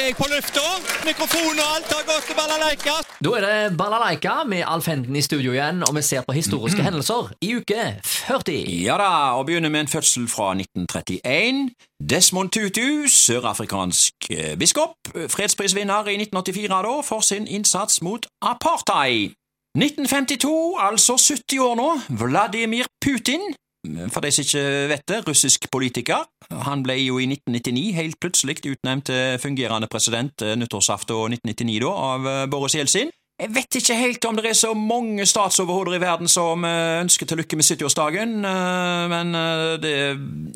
jeg på lufta. Mikrofon og alt har gått til balalaika. Da er det Balalaika med Alf Henden i studio igjen, og vi ser på historiske hendelser i uke 40. Ja da, og begynner med en fødsel fra 1931. Desmond Tutu, sørafrikansk eh, biskop, fredsprisvinner i 1984 da, for sin innsats mot apartheid. 1952, altså 70 år nå, Vladimir Putin, for de som ikke vet det, russisk politiker. Han ble jo i 1999 helt plutselig utnevnt til fungerende president eh, nyttårsaften 1999 da, av eh, Boris Jeltsin. Jeg vet ikke helt om det er så mange statsoverhoder i verden som eh, ønsker til lykke med 70-årsdagen, eh, men det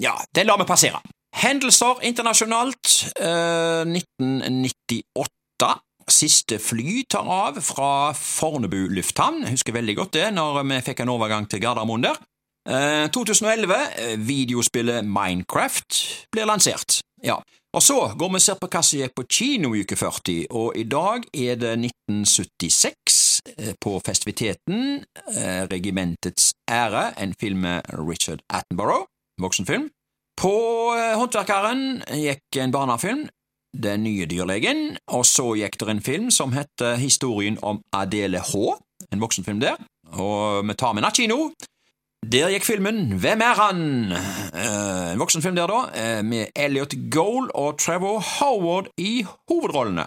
Ja, det lar vi passere. Hendelser internasjonalt. eh, 1998. Siste fly tar av fra Fornebu lufthavn. Jeg husker veldig godt det når vi fikk en overgang til Gardermoen der. Eh, 2011. eh, Videospillet Minecraft blir lansert. Ja. Og så går vi og ser på hva som gikk på kino i uke 40, og i dag er det 1976 eh, på festiviteten eh, Regimentets ære, en film med Richard Attenborough, voksenfilm. På eh, Håndverkeren gikk en barnefilm, Den nye dyrlegen, og så gikk det en film som heter Historien om Adele H, en voksenfilm der, og vi tar med nattkino. Der gikk filmen Hvem er han? Eh, en voksenfilm der, da, eh, med Elliot Goal og Trevor Howard i hovedrollene.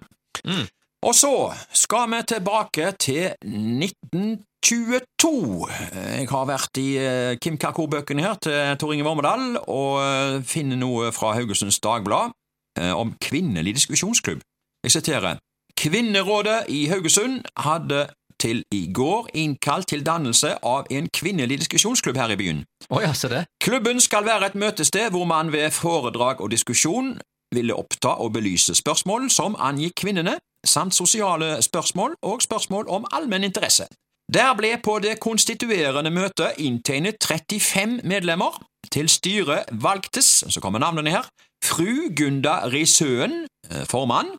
Og så skal vi tilbake til 1922. Eh, Jeg har vært i eh, Kim Kakor-bøkene her til Tor Inge Vormedal og finner noe fra Haugesunds Dagblad om kvinnelig diskusjonsklubb. Jeg siterer. Kvinnerådet i Haugesund hadde til i går innkalt til dannelse av en kvinnelig diskusjonsklubb her i byen. Oh, ja, se det. Klubben skal være et møtested hvor man ved foredrag og diskusjon ville oppta og belyse spørsmål som angikk kvinnene, samt sosiale spørsmål og spørsmål om allmenn interesse. Der ble på det konstituerende møtet inntegnet 35 medlemmer. Til styret valgtes, så kommer navnene her, fru Gunda Risøen, eh, formann,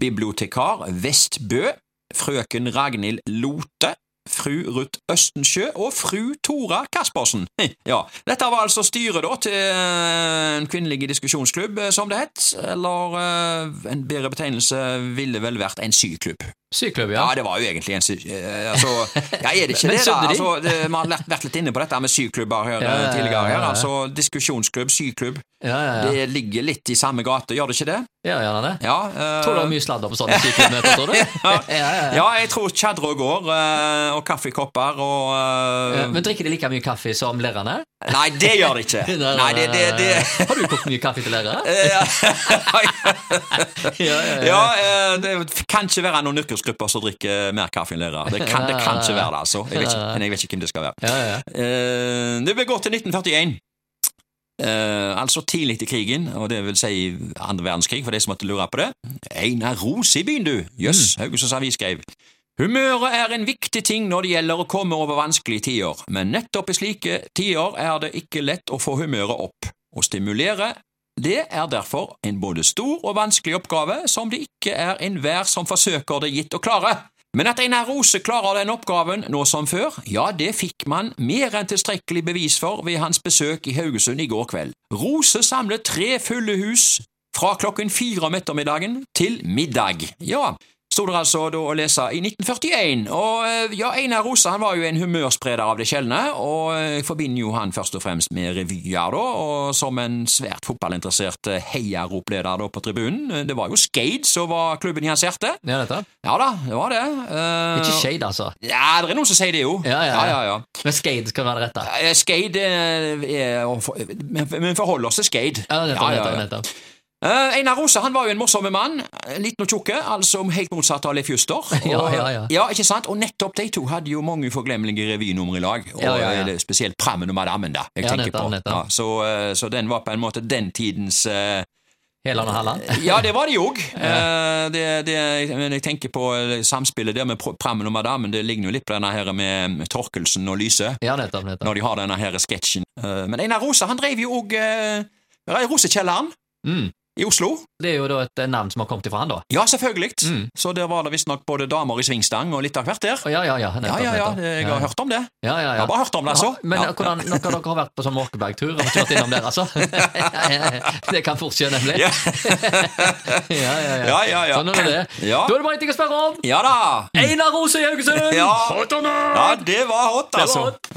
bibliotekar Vestbø, frøken Ragnhild Lote, fru Ruth Østensjø og fru Tora Kaspersen. Ja, Dette var altså styret da til eh, en kvinnelig diskusjonsklubb, eh, som det het, eller eh, en bedre betegnelse ville vel vært en syklubb. Syklubb, Ja, ja. det var jo egentlig en sy... eh, Altså, ja, er det ikke det, da? Altså, det, vi har vært litt inne på dette med syklubber her Ja, ja, ja, tidligere. her, ja, ja. altså Diskusjonsklubb, syklubb. Det ligger litt i samme gate, gjør det ikke det? Ja, gjerne det. Ja, uh, Tror du er mye sladder på sånne syklubbmøter, tror du? ja, ja, ja. ja, jeg tror tjadre går, uh, og kaffekopper og uh, Men drikker de like mye kaffe som lærerne? Nei, det gjør de ikke. Nei, det, det, det Har du kokt mye kaffe til lærere? Ja, ja, ja. Ja, det kan ikke være noen yrkesgrupper som drikker mer kaffe enn lærere. Det kan, det kan ikke være det, altså. Jeg vet ikke, men jeg vet ikke hvem det skal være. Ja, ja. Det vil gå til 1941. Eh, altså tidlig i krigen, og det vil si andre verdenskrig, for de som måtte lure på det. Einar Ros i byen, du! Jøss, yes, Haugesunds Avis skrev. Humøret er en viktig ting når det gjelder å komme over vanskelige tider, men nettopp i slike tider er det ikke lett å få humøret opp. Å stimulere det er derfor en både stor og vanskelig oppgave som det ikke er enhver som forsøker det gitt å klare. Men at Einar Rose klarer den oppgaven nå som før, ja, det fikk man mer enn tilstrekkelig bevis for ved hans besøk i Haugesund i går kveld. Rose samlet tre fulle hus fra klokken fire om ettermiddagen til middag. Ja, sto det altså da å lese i 1941. Og eh, ja, Einar Rose han var jo en humørspreder av det sjeldne, og eh, jeg forbinder jo han først og fremst med revyer, da, og som en svært fotballinteressert eh, heiaropleder da på tribunen. Eh, Det var jo Skade som var klubben i hans hjerte. Ja, dette. Ja da, det var det. Uh, Ikke shade, altså. Ja, det er noen som sier det, jo. Ja, ja, ja. ja. Men skade skal være det rette. Skade er, eh, er Men men forhold oss til Skade. Ja, nettopp, nettopp, Eh, Einar Rose han var jo en morsom mann, liten og tjukke, altså helt motsatt av Leif Juster. Og, Ja, ja, ja. ja, ikke sant? Og nettopp de to hadde jo mange uforglemmelige revynummer i lag, og Ja, ja, ja. eh, spesielt Prammen og Madammen, da, jeg Ja, tenker nettopp, på. nettopp. Ja, så, uh, så den var på en måte den tidens uh, Heland og Halland. Ja, det var de òg. det, det, men jeg tenker på samspillet der med Prammen og Madammen, det ligner jo litt på denne her med Torkelsen og Lyse Ja, nettopp, nettopp. når de har denne her sketsjen. Men Einar Rose han drev jo òg Rosekjelleren. Mm. I Oslo. Det er jo da et eh, navn som har kommet ifra han, da. Ja, selvfølgelig. Mm. Så der var det visstnok både damer i svingstang og litt av hvert der. Ja, ja, ja. Ja, nettopp, ja, ja, ja. jeg har hørt om det. Ja, ja, ja. Jeg har bare hørt om det, altså. Men Ja. hvordan, når dere har vært på sånn Måkebergtur og kjørt innom der, altså? det kan fort skje, nemlig. Ja. ja, ja, ja. Ja, ja, ja. Sånn er det. Da er det bare en ting å spørre om. Ja da. Einar Rose i Haugesund! Ja. Hot or not? Ja, det var hot, Det var altså. hot.